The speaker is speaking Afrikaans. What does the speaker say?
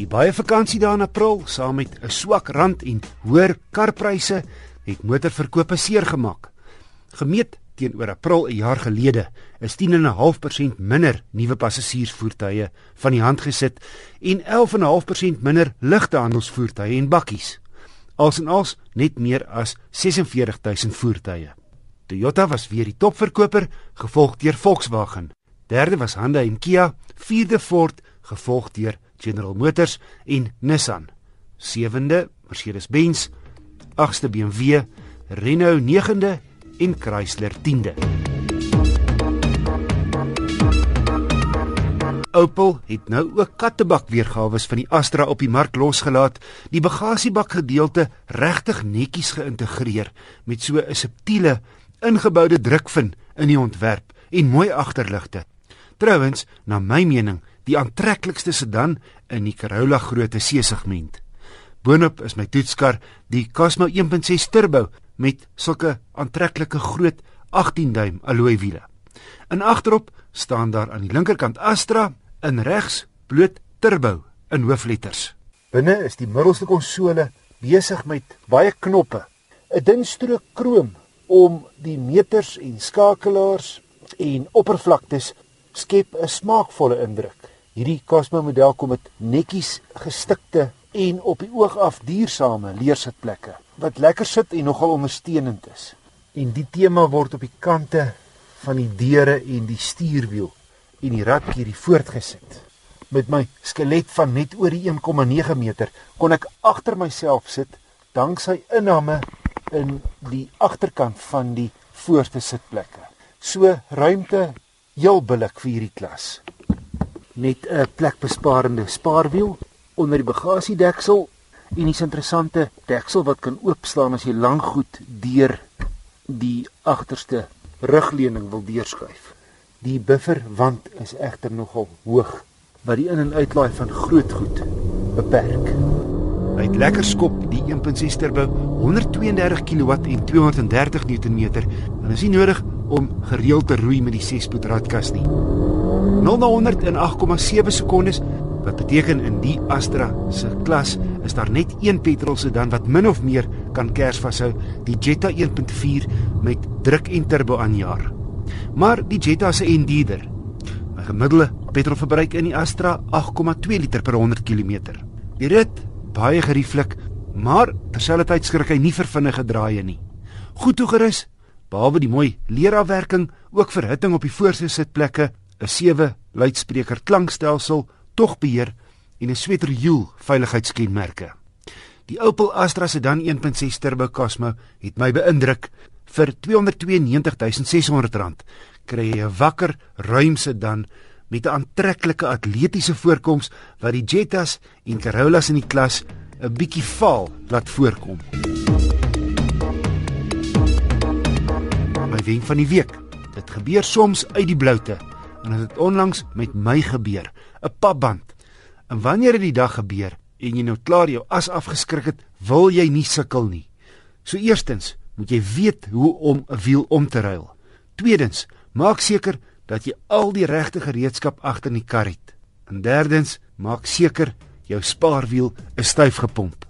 Die baie vakansie daar in April, saam met 'n swak rand en hoër karpryse, het motorverkope seer gemaak. Gemeet teenoor April 'n jaar gelede, is 10.5% minder nuwe passasiersvoertuie van die hand gesit en 11.5% minder ligte handelsvoertuie en bakkies. Als en als net meer as 46000 voertuie. Toyota was weer die topverkoper, gevolg deur Volkswagen. Derde was Hyundai en Kia, vierde Ford, gevolg deur General Motors en Nissan. Sewende Mercedes-Benz, agste BMW, Renault 9de en Chrysler 10de. Opel het nou ook kattebak weergawe van die Astra op die mark losgelaat, die bagasiebak gedeelte regtig netjies geïntegreer met so 'n subtiele ingeboude drukvin in die ontwerp en mooi agterligte. Trouwens, na my mening, die aantreklikste sedan in die Corolla grootte C-segment. Boonop is my toetskar die Cosmo 1.6 Turbo met sulke aantreklike groot 18 duim alloy wiele. In agterop staan daar aan die linkerkant Astra in regs bloot Turbo in hoofletters. Binne is die middelste konsole besig met baie knoppe, 'n dun strook krom om die meters en skakelaars en oppervlaktes skep 'n smaakvolle indruk. Hierdie Cosmo model kom met netjies gestikte en op die oog af duursame leersitplekke wat lekker sit en nogal ondersteunend is. En die tema word op die kante van die deure en die stuurwiel en die ratjie hier voortgesit. Met my skelet van net oor die 1,9 meter kon ek agter myself sit danksy inname in die agterkant van die voorste sitplekke. So ruimte heel billik vir hierdie klas. Net 'n plekbesparende spaarwiel onder die bagasiedeksel en 'n interessante deksel wat kan oopslaan as jy lank goed deur die agterste rugleuning wil deurskuif. Die bufferwand is egter nogal hoog wat die in- en uitlaai van groot goed beperk. Hy het lekker skop die 1.6 turbo 132 kW en 230 Nm en is nie nodig om gereeld te roei met die 6-spoed radkas nie. 0 na 100 in 8,7 sekondes wat beteken in die Astra se klas is daar net een petrol sedan wat min of meer kan kers vashou, die Jetta 1.4 met druk en turbo aanjaar. Maar die Jetta se en duurder. 'n Gemiddelde petrolverbruik in die Astra 8,2 liter per 100 km. Die rit baie gerieflik, maar terselfdertyd skrik hy nie vir vinnige draaie nie. Goed toegerus, behalwe die mooi leerafwerking, ook verhitting op die voorste sitplekke, 'n 7 luidspreker klankstelsel, togbeheer en 'n sweterhiel veiligheidskenmerke. Die Opel Astra sedan 1.6 turbo Cosmo het my beïndruk. Vir R292600 kry jy 'n wakker, ruim sedan met 'n aantreklike atletiese voorkoms wat die Jettas en Corollas in die klas 'n bietjie vaal laat voorkom. My wenk van die week. Dit gebeur soms uit die bloute en dit het onlangs met my gebeur, 'n papband. En wanneer dit die dag gebeur en jy nou klaar jou as afgeskrik het, wil jy nie sukkel nie. So eerstens, moet jy weet hoe om 'n wiel om te ruil. Tweedens, maak seker dat jy al die regte gereedskap agter in die kar het. En derdens, maak seker jou spaarwiel is styf gepomp.